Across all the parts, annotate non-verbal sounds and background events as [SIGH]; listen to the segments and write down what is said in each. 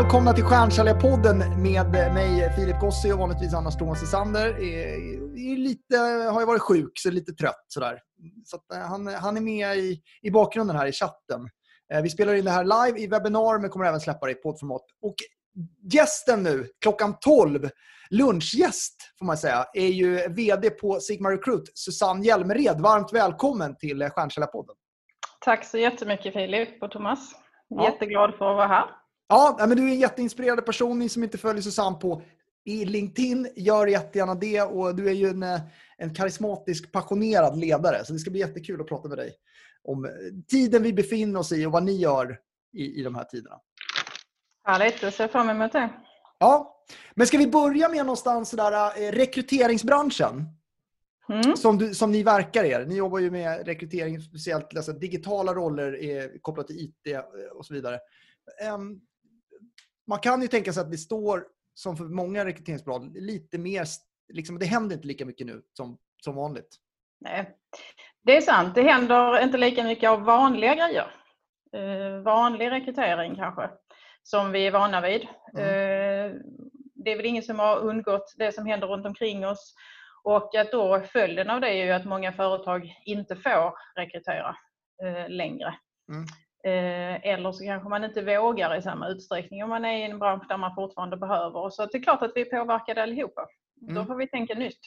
Välkomna till Stjärnsäljarpodden med mig Filip Gossi och vanligtvis Anna Ståhl Sander. Är, lite, har ju varit sjuk så är lite trött sådär. Så eh, han, han är med i, i bakgrunden här i chatten. Eh, vi spelar in det här live i webbinar men kommer även släppa det i poddformat. Och gästen nu, klockan 12, lunchgäst får man säga, är ju VD på Sigma Recruit, Susanne Hjelmered. Varmt välkommen till Stjärnsäljarpodden. Tack så jättemycket Filip och Thomas. Ja. Jätteglad för att vara här. Ja, men du är en jätteinspirerad person. Ni som inte följer Susanne på i LinkedIn, gör jättegärna det. Och du är ju en, en karismatisk, passionerad ledare. Så det ska bli jättekul att prata med dig om tiden vi befinner oss i och vad ni gör i, i de här tiderna. Härligt, jag ser fram emot det. Ja, men ska vi börja med någonstans där, eh, rekryteringsbranschen? Mm. Som, du, som ni verkar er. Ni jobbar ju med rekrytering, speciellt alltså, digitala roller kopplat till IT och så vidare. Um, man kan ju tänka sig att det står, som för många rekryteringsbolag, lite mer, liksom, det händer inte lika mycket nu som, som vanligt. Nej, det är sant. Det händer inte lika mycket av vanliga grejer. Uh, vanlig rekrytering kanske, som vi är vana vid. Mm. Uh, det är väl ingen som har undgått det som händer runt omkring oss. Och att då följden av det är ju att många företag inte får rekrytera uh, längre. Mm. Eh, eller så kanske man inte vågar i samma utsträckning om man är i en bransch där man fortfarande behöver. Så det är klart att vi är påverkade allihopa. Mm. Då får vi tänka nytt.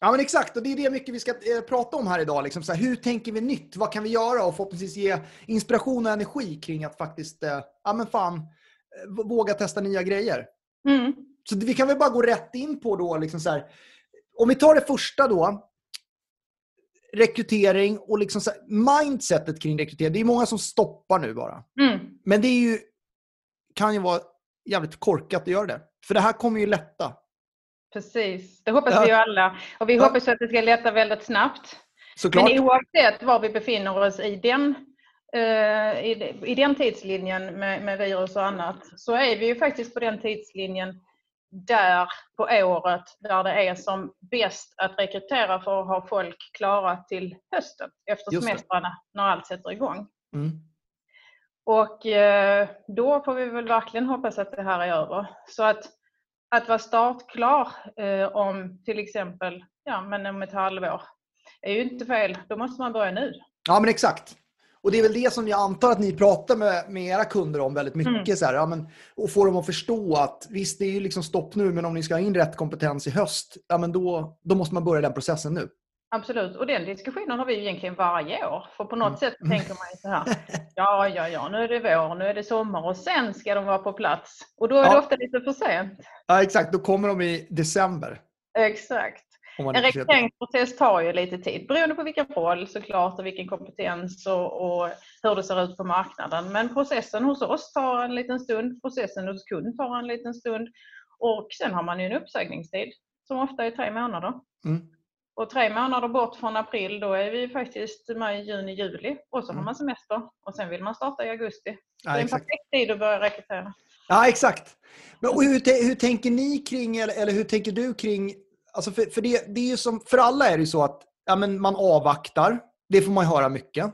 Ja men exakt, och det är det mycket vi ska eh, prata om här idag. Liksom, så här, hur tänker vi nytt? Vad kan vi göra? Och förhoppningsvis ge inspiration och energi kring att faktiskt, eh, ja men fan, våga testa nya grejer. Mm. Så vi kan väl bara gå rätt in på då, liksom så här, om vi tar det första då, rekrytering och liksom mindsetet kring rekrytering. Det är många som stoppar nu bara. Mm. Men det är ju, kan ju vara jävligt korkat att göra det. För det här kommer ju lätta. Precis, det hoppas ja. vi ju alla. Och vi ja. hoppas att det ska lätta väldigt snabbt. Såklart. Men oavsett var vi befinner oss i den, uh, i, i, den tidslinjen med, med virus och annat så är vi ju faktiskt på den tidslinjen där på året där det är som bäst att rekrytera för att ha folk klara till hösten efter semestrarna när allt sätter igång. Mm. Och eh, då får vi väl verkligen hoppas att det här är över. Så att, att vara startklar eh, om till exempel ja, men om ett halvår är ju inte fel. Då måste man börja nu. Ja men exakt. Och det är väl det som jag antar att ni pratar med, med era kunder om väldigt mycket. Mm. Så här, ja, men, och få dem att förstå att visst, det är ju liksom stopp nu, men om ni ska ha in rätt kompetens i höst, ja, men då, då måste man börja den processen nu. Absolut, och den diskussionen har vi egentligen varje år. För på något mm. sätt tänker man ju så här, [LAUGHS] ja, ja, ja, nu är det vår, nu är det sommar och sen ska de vara på plats. Och då är ja. det ofta lite för sent. Ja, exakt. Då kommer de i december. Exakt. En rekryteringsprocess tar ju lite tid beroende på vilken roll såklart och vilken kompetens och, och, hur det ser ut på marknaden. Men processen hos oss tar en liten stund, processen hos kund tar en liten stund och sen har man ju en uppsägningstid som ofta är tre månader. Mm. Och tre månader bort från april då är vi faktiskt maj, juni, juli och så mm. har man semester och sen vill man starta i augusti. Ja, det är en perfekt tid att börja rekrytera. Ja, exakt. Men hur, hur tänker ni kring, eller, eller hur tänker du kring Alltså för, för, det, det är ju som, för alla är det ju så att ja, men man avvaktar. Det får man höra mycket.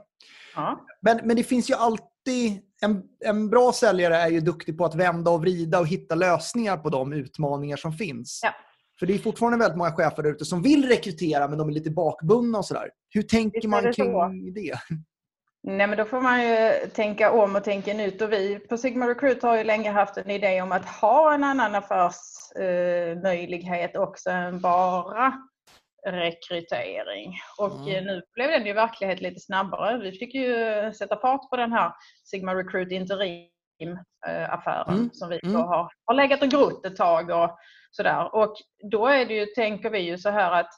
Ja. Men, men det finns ju alltid... En, en bra säljare är ju duktig på att vända och vrida och hitta lösningar på de utmaningar som finns. Ja. För det är fortfarande väldigt många chefer där ute som vill rekrytera men de är lite bakbundna och sådär. Hur tänker man kring så. det? Nej, men då får man ju tänka om och tänka nytt. Och vi på Sigma Recruit har ju länge haft en idé om att ha en annan affärsmöjlighet eh, också än bara rekrytering. Och mm. nu blev den ju verklighet lite snabbare. Vi fick ju sätta fart på den här Sigma Recruit Interim affären mm. som vi mm. har, har legat och grott ett tag och sådär. Och då är det ju, tänker vi ju så här att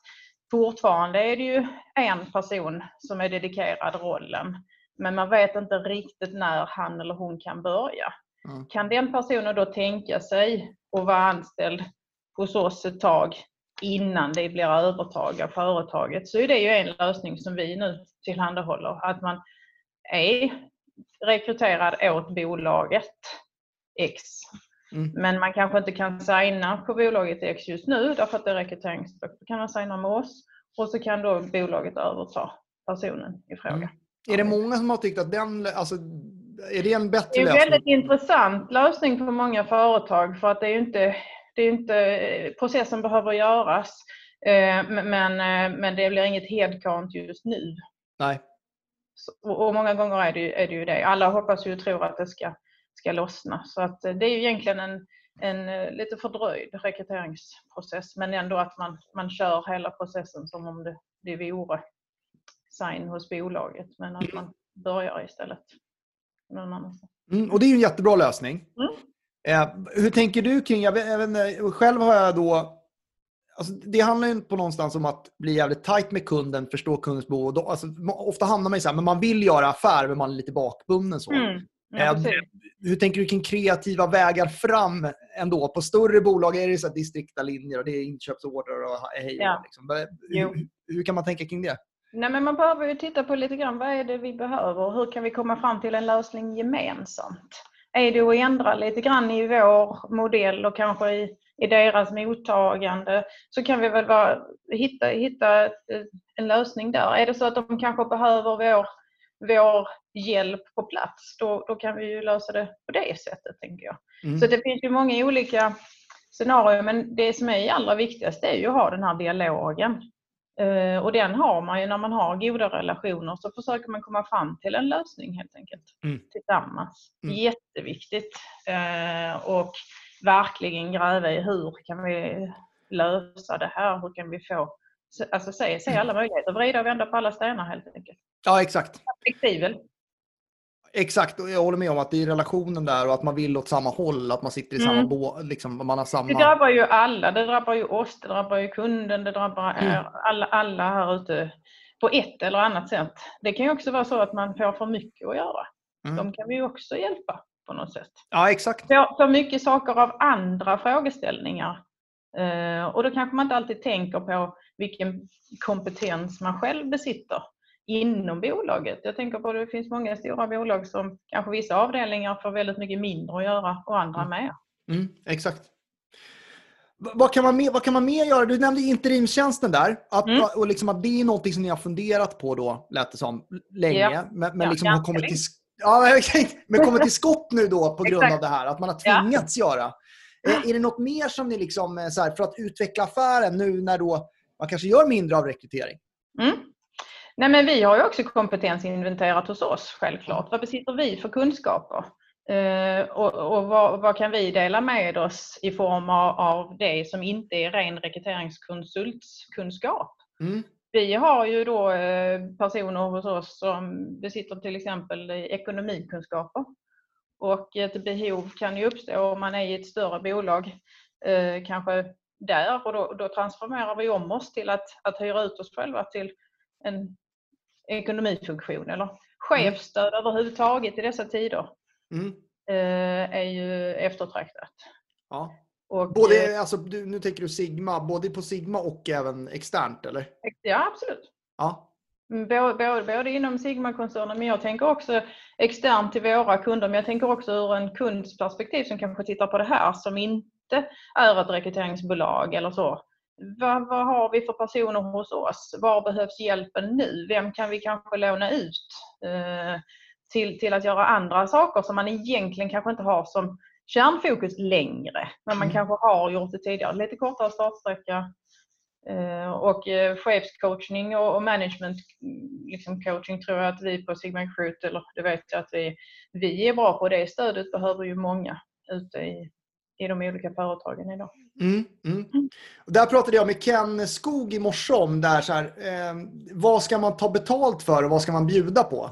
fortfarande är det ju en person som är dedikerad rollen. Men man vet inte riktigt när han eller hon kan börja. Mm. Kan den personen då tänka sig att vara anställd hos oss ett tag innan det blir övertag av företaget så är det ju en lösning som vi nu tillhandahåller. Att man är rekryterad åt bolaget X. Mm. Men man kanske inte kan signa på bolaget X just nu därför att det är rekryteringsstopp. Då kan man signa med oss och så kan då bolaget överta personen i fråga. Mm. Är det många som har tyckt att den, alltså, är det en bättre Det är en lösning? väldigt intressant lösning för många företag för att det är ju inte, det är inte processen behöver göras. Eh, Men, eh, men det blir inget headcount just nu. Nej. Och många gånger är det, ju, är det ju det. Alla hoppas ju och tror att det ska, ska lossna. Så att eh, det är ju egentligen en, en eh, lite fördröjd rekryteringsprocess men ändå att man, man kör hela processen som om det, det vore sign hos bolaget men att man börjar istället någon annanstans. Mm, och det är ju en jättebra lösning. Mm. Eh, hur tänker du kring, jag vet, jag vet, själv har jag då, alltså det handlar ju på någonstans om att bli jävligt tajt med kunden, förstå kundens behov. Då, alltså, ofta hamnar man i så här, men man vill göra affär men man är lite bakbunden. Så. Mm. Ja, Eh, hur tänker du kring kreativa vägar fram ändå? På större bolag är det så distrikta linjer och det är inköpsorder och hej Ja. liksom. Hur, hur kan man tänka kring det? Nej, men man behöver ju titta på lite grann vad är det vi behöver och hur kan vi komma fram till en lösning gemensamt? Är det att ändra lite grann i vår modell och kanske i, i deras mottagande så kan vi väl vara, hitta, hitta ett- en lösning där. Är det så att de kanske behöver vår, vår hjälp på plats då, då kan vi ju lösa det på det sättet tänker jag. Mm. Så det finns ju många olika scenarier men det som är allra viktigast är ju att ha den här dialogen. Eh, och den har man ju när man har goda relationer så försöker man komma fram till en lösning helt enkelt Mm. tillsammans. Mm. Jätteviktigt. Eh, och verkligen gräva i hur kan vi lösa det här? Hur kan vi få Alltså se, se alla möjligheter, vrida och vända på alla stenar helt enkelt. Ja, exakt. Flexibel. Exakt, och jag håller med om att det är relationen där och att man vill åt samma håll, att man sitter i samma Mm. bå, liksom, man har Det samma... drabbar ju alla. Det drabbar ju oss, det drabbar ju kunden, det drabbar Mm. alla, alla här ute på ett eller annat sätt. Det kan ju också vara så att man får för mycket att göra. Mm. De kan vi ju också hjälpa på något sätt. Ja, exakt. För, för mycket saker av andra frågeställningar. Eh, och då kanske man inte alltid tänker på vilken kompetens man själv besitter inom bolaget. Jag tänker på att det finns många stora bolag som kanske vissa avdelningar får väldigt mycket mindre att göra och andra med. Mm, exakt. Vad kan, man mer, vad kan man mer göra? Du nämnde interimtjänsten där. Att, Mm. och liksom att det är något som ni har funderat på då, lät det som, länge. Ja. Men, men Ja, liksom har kommit till, ja, men kommit till skott nu då på grund av det här. Att man har Ja. tvingats göra. Eh, Är det något mer som ni liksom, eh, så här, för att utveckla affären nu när då man kanske gör mindre av rekrytering? Mm. Nej, men vi har ju också kompetensinventerat hos oss självklart. Vad besitter vi för kunskaper? Eh, och och vad, vad kan vi dela med oss i form av, av det som inte är ren rekryteringskonsultkunskap? Mm. Vi har ju då eh, personer hos oss som besitter till exempel ekonomikunskaper. Och ett behov kan ju uppstå om man är i ett större bolag, eh, kanske där och då, då transformerar vi om oss till att, att hyra ut oss själva till en ekonomifunktion eller chefsstöd överhuvudtaget i dessa tider Mm. eh, är ju eftertraktat. Ja. Och, eh, Både, alltså, du, nu tänker du Sigma, både på Sigma och även externt, eller? ja, absolut. Ja. Mm, Både, både, både inom Sigma-koncernen men jag tänker också externt till våra kunder men jag tänker också ur en kunds perspektiv som kanske tittar på det här som inte är ett rekryteringsbolag eller så. Vad, vad har vi för personer hos oss? Var behövs hjälpen nu? Vem kan vi kanske låna ut eh, till, till att göra andra saker som man egentligen kanske inte har som kärnfokus längre men man Mm. kanske har gjort det tidigare. Lite kortare startsträcka Eh, Och eh, chefscoachning och och management liksom coaching tror jag att vi på Sigma Recruit, eller det vet jag att vi, vi är bra på. Det stödet behöver ju många ute i, i de olika företagen idag. Mm, mm. Där pratade jag med Ken Skog i morse om där, så här, eh, vad ska man ta betalt för och vad ska man bjuda på?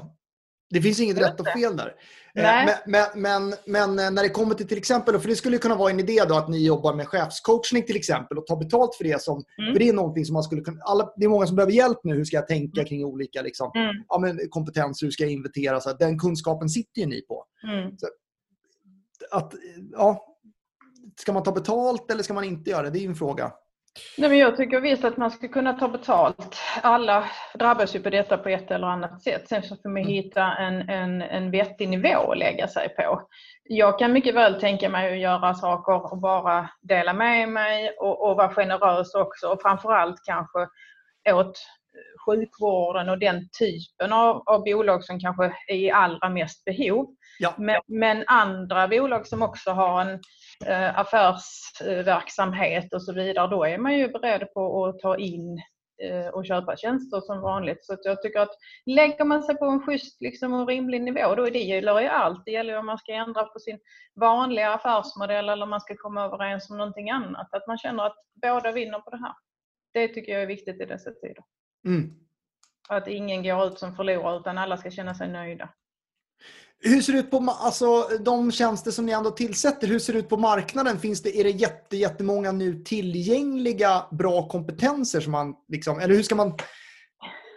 Det finns inget rätt och fel där. Eh. Men, men, men, men när det kommer till till exempel, för det skulle kunna vara en idé då att ni jobbar med chefscoachning till exempel och tar betalt för det. Som, Mm. För det är någonting som man skulle kunna, alla, det är många som behöver hjälp nu. Hur ska jag tänka kring olika liksom, Mm. ja, men kompetenser, hur ska jag inventera? Så att den kunskapen sitter ju ni på. Mm. Att, ja, ska man ta betalt eller ska man inte göra det? Det är en fråga. Nej, men jag tycker visst att man ska kunna ta betalt. Alla drabbas ju på detta på ett eller annat sätt. Sen så får man Mm. hitta en, en, en vettig nivå att lägga sig på. Jag kan mycket väl tänka mig att göra saker och bara dela med mig och, och vara generös också. Och framförallt kanske åt sjukvården och den typen av, av bolag som kanske är i allra mest behov. Ja. Men, men, andra bolag som också har en eh, affärsverksamhet och så vidare, då är man ju beredd på att ta in eh, och köpa tjänster som vanligt. Så jag tycker att lägger man sig på en schysst liksom, och rimlig nivå, då är det gäller ju allt. Det gäller om man ska ändra på sin vanliga affärsmodell eller om man ska komma överens om någonting annat. Att man känner att båda vinner på det här. Det tycker jag är viktigt i dessa tider. Mm. Att ingen går ut som förlorare utan alla ska känna sig nöjda. Hur ser det ut på alltså, de tjänster som ni ändå tillsätter? Hur ser det ut på marknaden? Finns det, är det jätte, jättemånga nu tillgängliga bra kompetenser som man liksom, eller hur ska man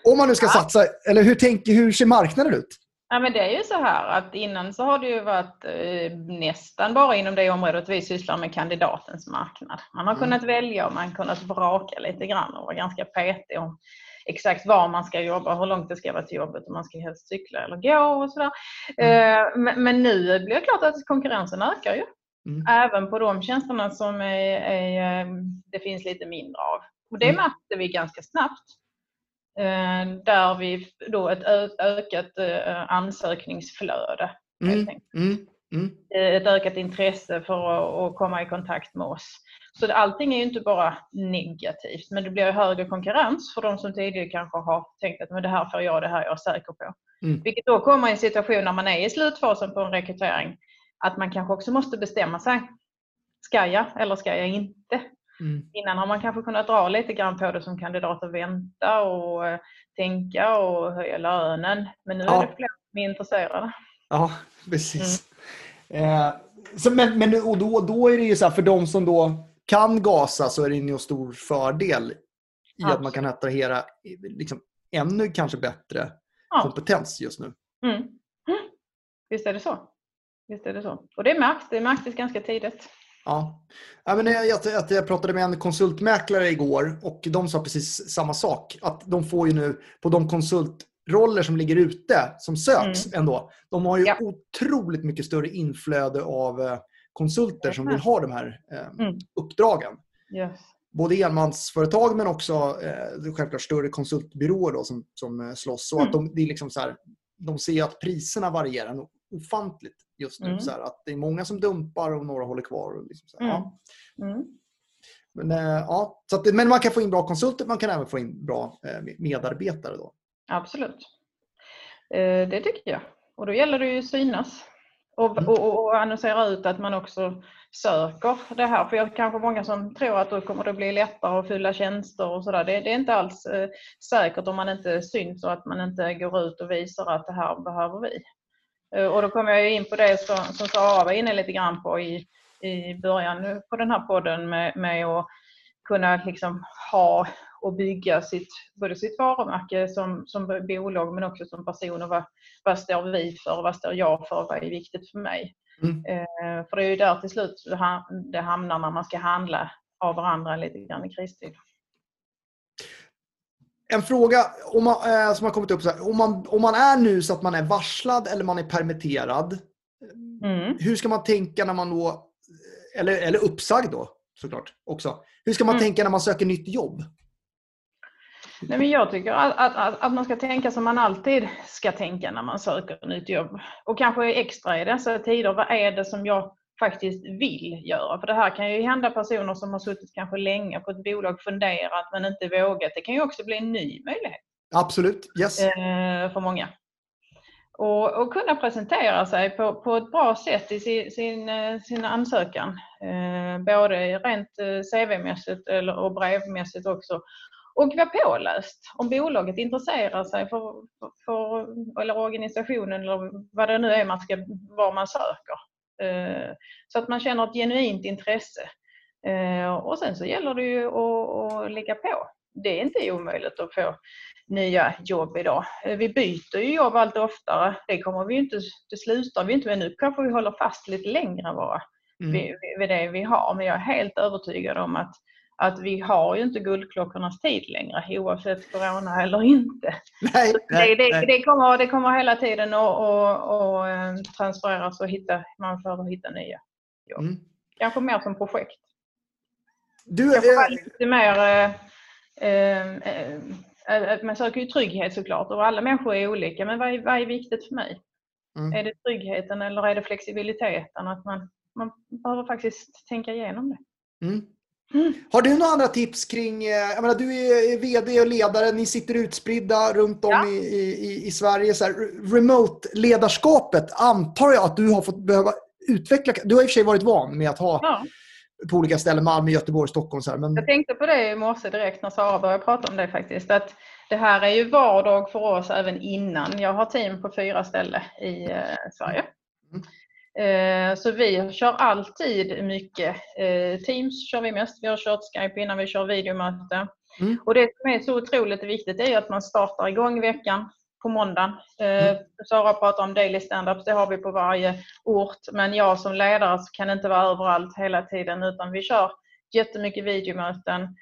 om man nu ska satsa, eller hur, tänker, hur ser marknaden ut? Ja, men det är ju så här att innan så har det ju varit eh, nästan bara inom det området vi sysslar med kandidatens marknad. Man har mm. kunnat välja och man har kunnat vraka lite grann och vara ganska petig om exakt var man ska jobba, hur långt det ska vara till jobbet, om man ska helst cykla eller gå och sådär. Mm. Eh, men, men, nu blir det klart att konkurrensen ökar ju. Mm. Även på de tjänsterna som är, är, eh, det finns lite mindre av. Och det mm. märkte vi ganska snabbt. Eh, där vi då ett ökat ansökningsflöde. Mm. Mm. Mm. Ett ökat intresse för att komma i kontakt med oss. Så allting är ju inte bara negativt, men det blir högre konkurrens för de som tidigare kanske har tänkt att men det här får jag, det här är jag säker på. Mm. Vilket då kommer i en situation när man är i slutfasen på en rekrytering, att man kanske också måste bestämma sig. Ska jag eller ska jag inte? Mm. Innan har man kanske kunnat dra lite grann på det som kandidat och vänta och uh, tänka och höja lönen. Men nu ja. är det fler som är intresserade. Ja, precis. Mm. Eh, så, men men och då, då är det ju så här, för de som då kan gasa så är det en stor fördel i ja. att man kan attrahera liksom, ännu kanske bättre ja. kompetens just nu. Mm. Visst är det så. Visst är det så. Och det märks. Det märktes ganska tidigt. Ja. ja men jag, jag, jag pratade med en konsultmäklare igår och de sa precis samma sak. Att de får ju nu på de konsultroller som ligger ute, som söks mm. ändå, de har ju ja. otroligt mycket större inflöde av eh, konsulter som vill ha de här eh, mm. uppdragen. Yes. Både enmansföretag men också eh, självklart större konsultbyråer då, som, som eh, slåss. Så mm. att de, det är liksom så här, de ser att priserna varierar ofantligt just nu. Mm. Så här, att det är många som dumpar och några håller kvar. Och liksom så här, ja. Mm. Mm. Men, äh, ja, så att, men man kan få in bra konsulter, man kan även få in bra äh, medarbetare. Då. Absolut. Eh, det tycker jag. Och då gäller det ju att synas. Och, mm. och, och, annonsera ut att man också söker det här. För jag kanske många som tror att då kommer det bli lättare att fylla tjänster och sådär. Det, det, är inte alls eh, säkert om man inte syns och att man inte går ut och visar att det här behöver vi. Eh, och då kommer jag in på det som, som Sara var inne lite grann på i, i början på den här podden med, med att kunna liksom ha och bygga sitt, både sitt varumärke som, som bolag men också som person. Och vad, vad står vi för? Vad står jag för? Vad är viktigt för mig? Mm. Eh, för det är ju där till slut det hamnar när man ska handla av varandra lite grann i kristid. En fråga om man, eh, som har kommit upp. Så här, om, man, om man är nu så att man är varslad eller man är permitterad. Mm. Hur ska man tänka när man då, eller, eller uppsagd då såklart också. Hur ska man mm. tänka när man söker nytt jobb? Nej, men jag tycker att, att, att, man ska tänka som man alltid ska tänka när man söker nytt jobb. Och kanske extra i dessa tider, vad är det som jag faktiskt vill göra? För det här kan ju hända personer som har suttit kanske länge på ett bolag, funderat men inte vågat. Det kan ju också bli en ny möjlighet. Absolut, yes. Eh, för många. Och, och, kunna presentera sig på, på ett bra sätt i sin, sin, eh, sin ansökan. Eh, både rent CV-mässigt och brevmässigt också och vara påläst om bolaget intresserar sig för, för, eller organisationen eller vad det nu är man ska, var man söker. Eh, så att man känner ett genuint intresse. Eh, och sen så gäller det ju att, att ligga på. Det är inte omöjligt att få nya jobb idag. Eh, vi byter ju jobb allt oftare. Det kommer vi inte, det slutar vi inte med nu. Kanske vi håller fast lite längre bara mm. vid, vid det vi har. Men jag är helt övertygad om att att vi har ju inte guldklockornas tid längre oavsett corona eller inte. Nej, nej, det, det, det, kommer, det kommer hela tiden att, att eh, transfereras och hitta, man får hitta nya jobb. Mm. Kanske mer som projekt. Du, Kanske äh, lite mer äh, äh, man söker ju trygghet såklart och alla människor är olika. Men vad är, vad är viktigt för mig? Mm. Är det tryggheten eller är det flexibiliteten? Att man, man behöver faktiskt tänka igenom det. Mm. Mm. Har du några andra tips kring, eh, jag menar, du är VD och ledare, ni sitter utspridda runt om ja. i, i, i Sverige. Remote-ledarskapet antar jag att du har fått behöva utveckla. Du har i och för sig varit van med att ha ja. på olika ställen, Malmö, Göteborg, Stockholm. Så här, men... Jag tänkte på det i morse direkt när Sara började prata om det faktiskt. Att det här är ju vardag för oss även innan. Jag har team på fyra ställen i eh, Sverige. Mm. Eh, så vi kör alltid mycket. Eh, Teams kör vi mest. Vi har kört Skype innan vi kör videomöte. Mm. Och det som är så otroligt viktigt är att man startar igång veckan på måndagen. Eh, mm. Sara pratar om daily stand-ups, det har vi på varje ort. Men jag som ledare kan inte vara överallt hela tiden utan vi kör jättemycket videomöten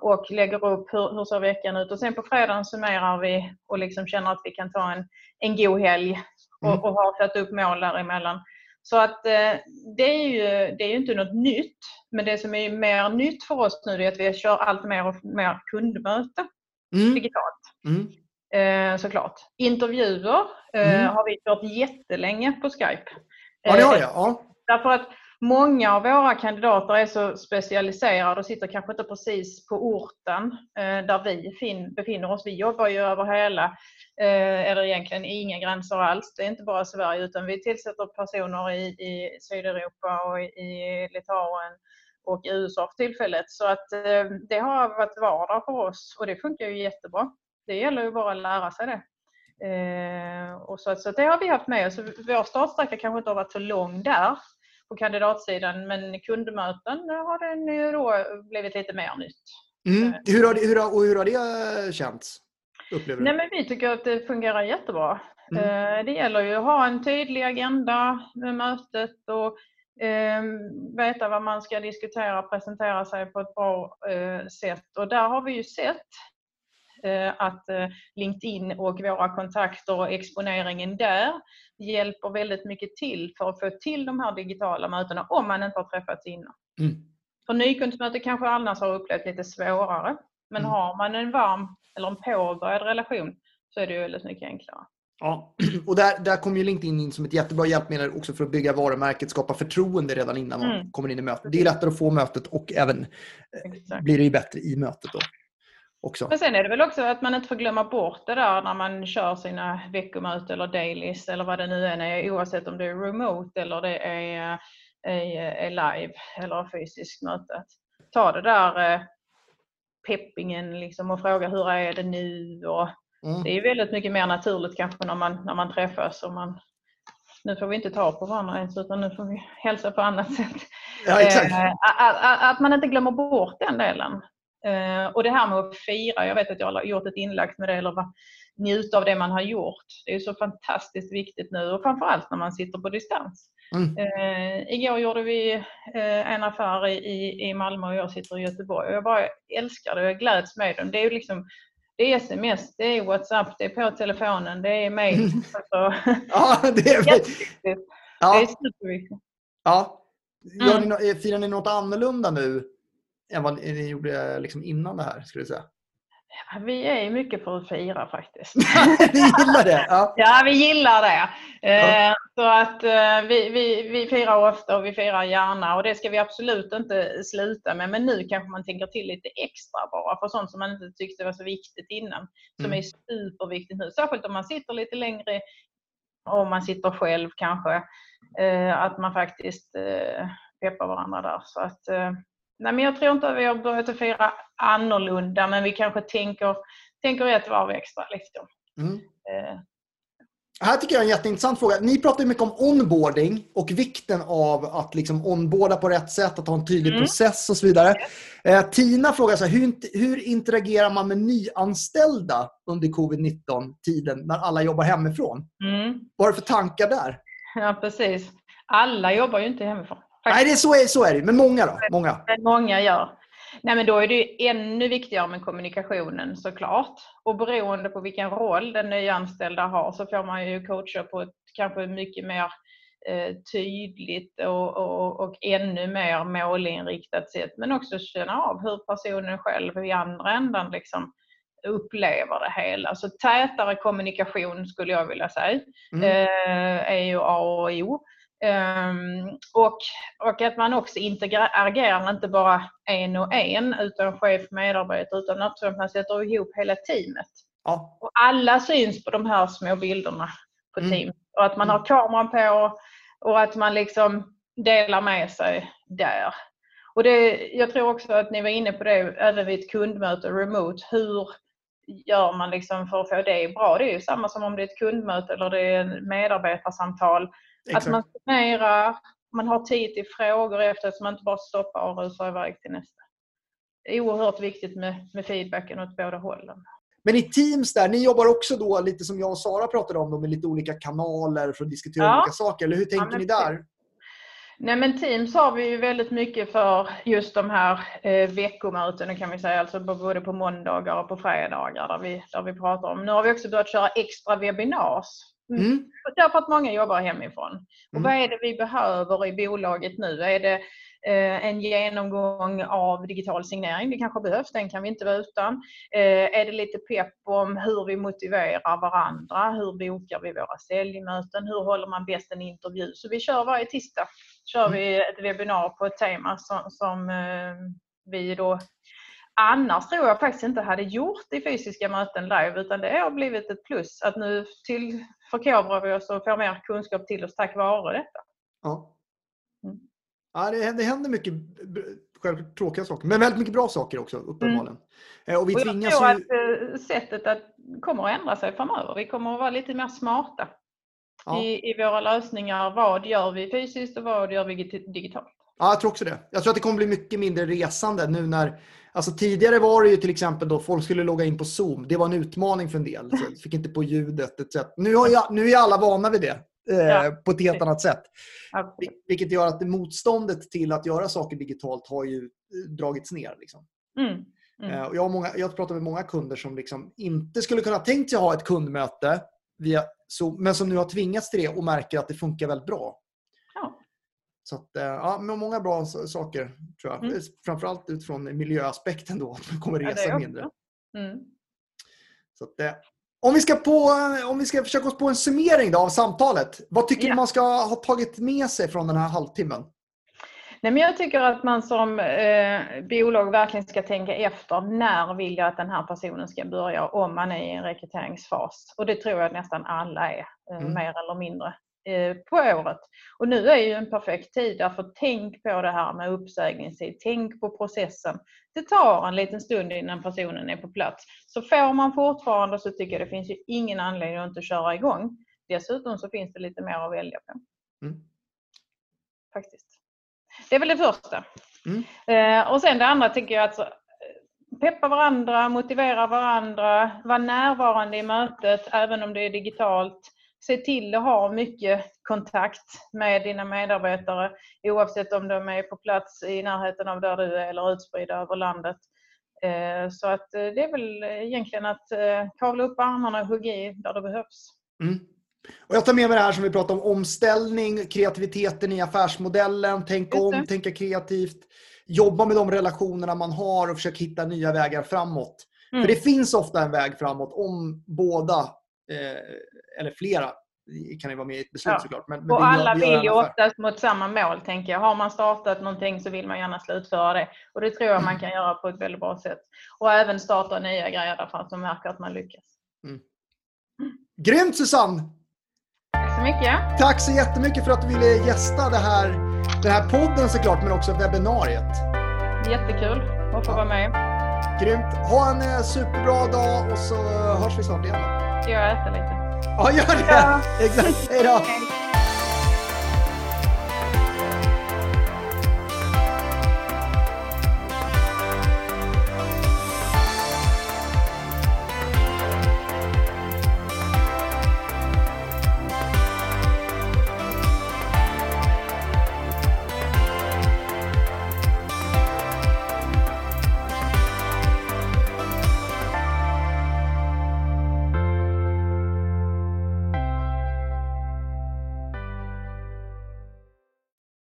och lägger upp hur, hur ser veckan ut. Och sen på fredagen summerar vi och liksom känner att vi kan ta en, en god helg och, mm. och har satt upp mål däremellan. Så att eh, det är ju det är ju inte något nytt. Men det som är mer nytt för oss nu är att vi kör allt mer och mer kundmöte mm. digitalt. Mm. Eh, såklart. Intervjuer eh, mm. har vi kört jättelänge på Skype. Ja, det har jag. Ja. Därför att många av våra kandidater är så specialiserade och sitter kanske inte precis på orten eh, där vi befinner oss. Vi jobbar ju över hela, eh, eller egentligen inga gränser alls. Det är inte bara Sverige utan vi tillsätter personer i, i Sydeuropa och i Litauen och i USA för tillfället. Så att eh, det har varit vardag för oss och det funkar ju jättebra. Det gäller ju bara att lära sig det. och så, så det har vi haft med oss. Vår startsträcka kanske inte har varit så lång där på kandidatsidan men kundmöten har den ju då blivit lite mer nytt. Mm. Hur, har det, hur, har, och hur har det känts? Upplever Nej, men vi tycker att det fungerar jättebra. Mm. Eh, det gäller ju att ha en tydlig agenda med mötet och eh, veta vad man ska diskutera och presentera sig på ett bra eh, sätt. Och där har vi ju sett Eh, att LinkedIn och våra kontakter och exponeringen där hjälper väldigt mycket till för att få till de här digitala mötena om man inte har träffats innan. Mm. För nykundsmöte kanske annars har upplevt lite svårare. Men mm. har man en varm eller en påbörjad relation så är det ju väldigt mycket enklare. Ja, [CLEARS THROAT] och där, där kommer ju LinkedIn in som ett jättebra hjälpmedel också för att bygga varumärket, skapa förtroende redan innan man mm. kommer in i mötet. Det är lättare att få mötet och även eh, Exakt. blir det ju bättre i mötet. Då också. Men sen är det väl också att man inte får glömma bort det där när man kör sina veckomöten eller dailies eller vad det nu än är oavsett om det är remote eller det är, är, är live eller fysiskt möte. Ta det där eh, peppingen liksom och fråga hur är det nu och mm. det är väldigt mycket mer naturligt kanske när man, när man träffas och man nu får vi inte ta på varandra ens utan nu får vi hälsa på annat [LAUGHS] sätt. Ja, eh, att, att, att, man inte glömmer bort den delen. Eh, och det här med att fira, jag vet att jag har gjort ett inlägg med det, eller njuta av det man har gjort. Det är så fantastiskt viktigt nu och framförallt när man sitter på distans. Mm. Eh, igår gjorde vi eh, en affär i, i Malmö och jag sitter i Göteborg och jag bara älskar det och jag gläds med dem. Det är liksom det är sms, det är WhatsApp, det är på telefonen, det är mail. Mm. [LAUGHS] Alltså, [LAUGHS] ja, det är jätteviktigt. Ja. Det är superviktigt. Ja. Gör ni, firar ni något annorlunda nu än vad ni gjorde liksom innan det här, skulle du säga? Vi är mycket för att fira faktiskt. [LAUGHS] vi gillar det? Ja, [LAUGHS] ja vi gillar det. Ja. Eh, så att eh, vi, vi, vi firar ofta och vi firar gärna och det ska vi absolut inte sluta med. Men nu kanske man tänker till lite extra bara för sånt som man inte tyckte var så viktigt innan. Som mm. är superviktigt nu. Särskilt om man sitter lite längre om man sitter själv kanske. Eh, att man faktiskt peppar varandra där. Så att, Nej, men jag tror inte att vi har börjat att fira annorlunda, men vi kanske tänker, tänker ett varv extra. Liksom. Mm. Eh. Här tycker jag är en jätteintressant fråga. Ni pratar mycket om onboarding och vikten av att liksom onboarda på rätt sätt, att ha en tydlig mm. process och så vidare. Eh, Tina frågar så här, hur, hur interagerar man med nyanställda under covid-19-tiden när alla jobbar hemifrån? Mm. Vad är det för tankar där? Ja, precis. Alla jobbar ju inte hemifrån. Nej, det är så, är, så är det. Men många då? Många. Men många gör. Nej, men då är det ännu viktigare med kommunikationen såklart. Och beroende på vilken roll den nyanställda har så får man ju coacha på ett kanske mycket mer eh, tydligt och, och, och, ännu mer målinriktat sätt. Men också känna av hur personen själv i andra ändan liksom, upplever det hela. Så tätare kommunikation skulle jag vilja säga mm. eh, är ju A och O. Um, och, och att man också interagerar inte bara en och en utan chef medarbetare utan att man sätter ihop hela teamet. Ja. Och alla syns på de här små bilderna på mm. team. Och att man har mm. kameran på och att man liksom delar med sig där. Och det, jag tror också att ni var inne på det även vid ett kundmöte remote. Hur gör man liksom för att få det bra? Det är ju samma som om det är ett kundmöte eller det är ett medarbetarsamtal. Exakt. Att man planerar, man har tid till frågor efter så man inte bara stoppar och rusar iväg till nästa. Det är oerhört viktigt med, med feedbacken åt båda hållen. Men i Teams där, ni jobbar också då lite som jag och Sara pratade om, då, med lite olika kanaler för att diskutera ja. olika saker. Eller hur tänker ja, ni där? Nej men Teams har vi ju väldigt mycket för just de här eh, veckomötena kan vi säga, alltså både på måndagar och på fredagar där vi, där vi pratar om. Nu har vi också börjat köra extra webinars. Mm. Därför att många jobbar hemifrån. Mm. Och vad är det vi behöver i bolaget nu? Är det Eh, en genomgång av digital signering. Det kanske behövs, den kan vi inte vara utan. Eh, är det lite pepp om hur vi motiverar varandra? Hur bokar vi våra säljmöten? Hur håller man bäst en intervju? Så vi kör varje tisdag kör vi mm. ett webbinar på ett tema som, som eh, vi då annars tror jag faktiskt inte hade gjort i fysiska möten live utan det har blivit ett plus att nu till förkovrar vi oss och får mer kunskap till oss tack vare detta. Ja. Mm. Ja, det, det händer mycket självklart tråkiga saker, men väldigt mycket bra saker också uppenbarligen. Mm. Och vi och jag tror att eh, sättet att, kommer att ändra sig framöver. Vi kommer att vara lite mer smarta ja. i, i våra lösningar. Vad gör vi fysiskt och vad gör vi digitalt? Ja, jag tror också det. Jag tror att det kommer bli mycket mindre resande nu när Alltså tidigare var det ju till exempel då folk skulle logga in på Zoom. Det var en utmaning för en del. Så fick inte på ljudet etc. Nu, har jag, nu är alla vana vid det ja. Eh, på ett helt annat sätt. Absolut. Vilket gör att motståndet till att göra saker digitalt har ju eh, dragits ner. Liksom. Mm. Mm. Eh, jag, har många, jag pratar med många kunder som liksom inte skulle kunna tänkt sig ha ett kundmöte via Zoom, men som nu har tvingats till det och märker att det funkar väldigt bra. Så att, ja, många bra saker tror jag. Mm. Framförallt utifrån miljöaspekten då, att man kommer resa ja, mindre. Mm. Så att, om vi, ska på, om vi ska försöka oss på en summering då av samtalet. Vad tycker ja. du man ska ha tagit med sig från den här halvtimmen? Nej, men jag tycker att man som eh, biolog verkligen ska tänka efter. När vill jag att den här personen ska börja om man är i en rekryteringsfas? Och det tror jag att nästan alla är, eh, mm. mer eller mindre. Eh, på året. Och nu är ju en perfekt tid därför tänk på det här med uppsägningstid. Tänk på processen. Det tar en liten stund innan personen är på plats. Så får man fortfarande så tycker jag det finns ju ingen anledning att inte köra igång. Dessutom så finns det lite mer att välja på. Mm. Faktiskt. Det är väl det första. Mm. Eh, och sen det andra tycker jag att alltså, peppa varandra, motivera varandra, vara närvarande i mötet även om det är digitalt se till att ha mycket kontakt med dina medarbetare oavsett om de är på plats i närheten av där du är eller utspridda över landet. Eh, så att eh, det är väl egentligen att eh, kavla upp armarna och hugga i där det behövs. Mm. Och jag tar med mig det här som vi pratade om, omställning, kreativiteten i affärsmodellen, tänka om, tänka kreativt, jobba med de relationerna man har och försöka hitta nya vägar framåt. Mm. För det finns ofta en väg framåt om båda eller flera kan ju vara med i ett beslut ja. såklart. Men, men och alla vill ju oftast mot samma mål, tänker jag. Har man startat någonting så vill man gärna slutföra det. Och det tror jag man kan göra på ett väldigt bra sätt. Och även starta nya grejer därför att man märker att man lyckas. Mm. Grymt Susanne! Tack så mycket. Tack så jättemycket för att du ville gästa det här, den här podden såklart, men också webbinariet. Jättekul att få ja. vara med. Grymt. Ha en eh, superbra dag och så hörs vi snart igen. Ska jag äta lite? Ja, gör det! Ja. Exakt. Hej då!